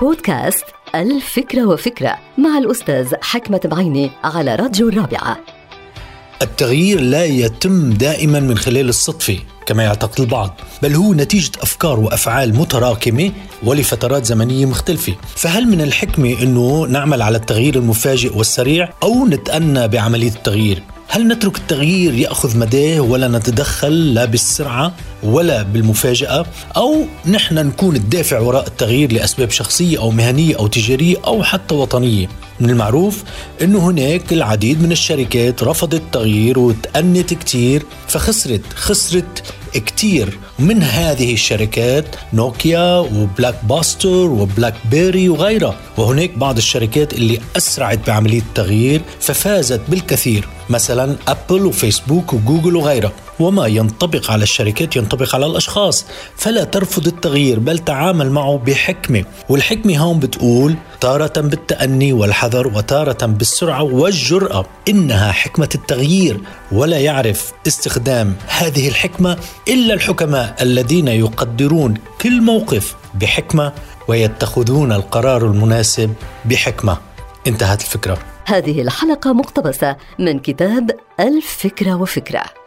بودكاست الفكرة وفكرة مع الأستاذ حكمة بعيني على راديو الرابعة. التغيير لا يتم دائما من خلال الصدفة كما يعتقد البعض بل هو نتيجة أفكار وأفعال متراكمة ولفترات زمنية مختلفة. فهل من الحكمة أنه نعمل على التغيير المفاجئ والسريع أو نتأنى بعملية التغيير؟ هل نترك التغيير يأخذ مداه ولا نتدخل لا بالسرعة ولا بالمفاجأة؟ أو نحن نكون الدافع وراء التغيير لأسباب شخصية أو مهنية أو تجارية أو حتى وطنية. من المعروف إنه هناك العديد من الشركات رفضت التغيير وتأنت كتير فخسرت خسرت كتير من هذه الشركات نوكيا و Blockbuster وبلاك بيري وغيرها. وهناك بعض الشركات اللي أسرعت بعملية التغيير ففازت بالكثير. مثلا أبل وفيسبوك وجوجل وغيرها. وما ينطبق على الشركات ينطبق على الأشخاص. فلا ترفض التغيير بل تعامل معه بحكمة. والحكمة هون بتقول تارة بالتأني والحذر وتارة بالسرعة والجرأة. إنها حكمة التغيير ولا يعرف استخدام هذه الحكمة إلا الحكماء الذين يقدرون كل موقف بحكمة ويتخذون القرار المناسب بحكمة. انتهت الفكرة. هذه الحلقة مقتبسة من كتاب الفكرة وفكرة.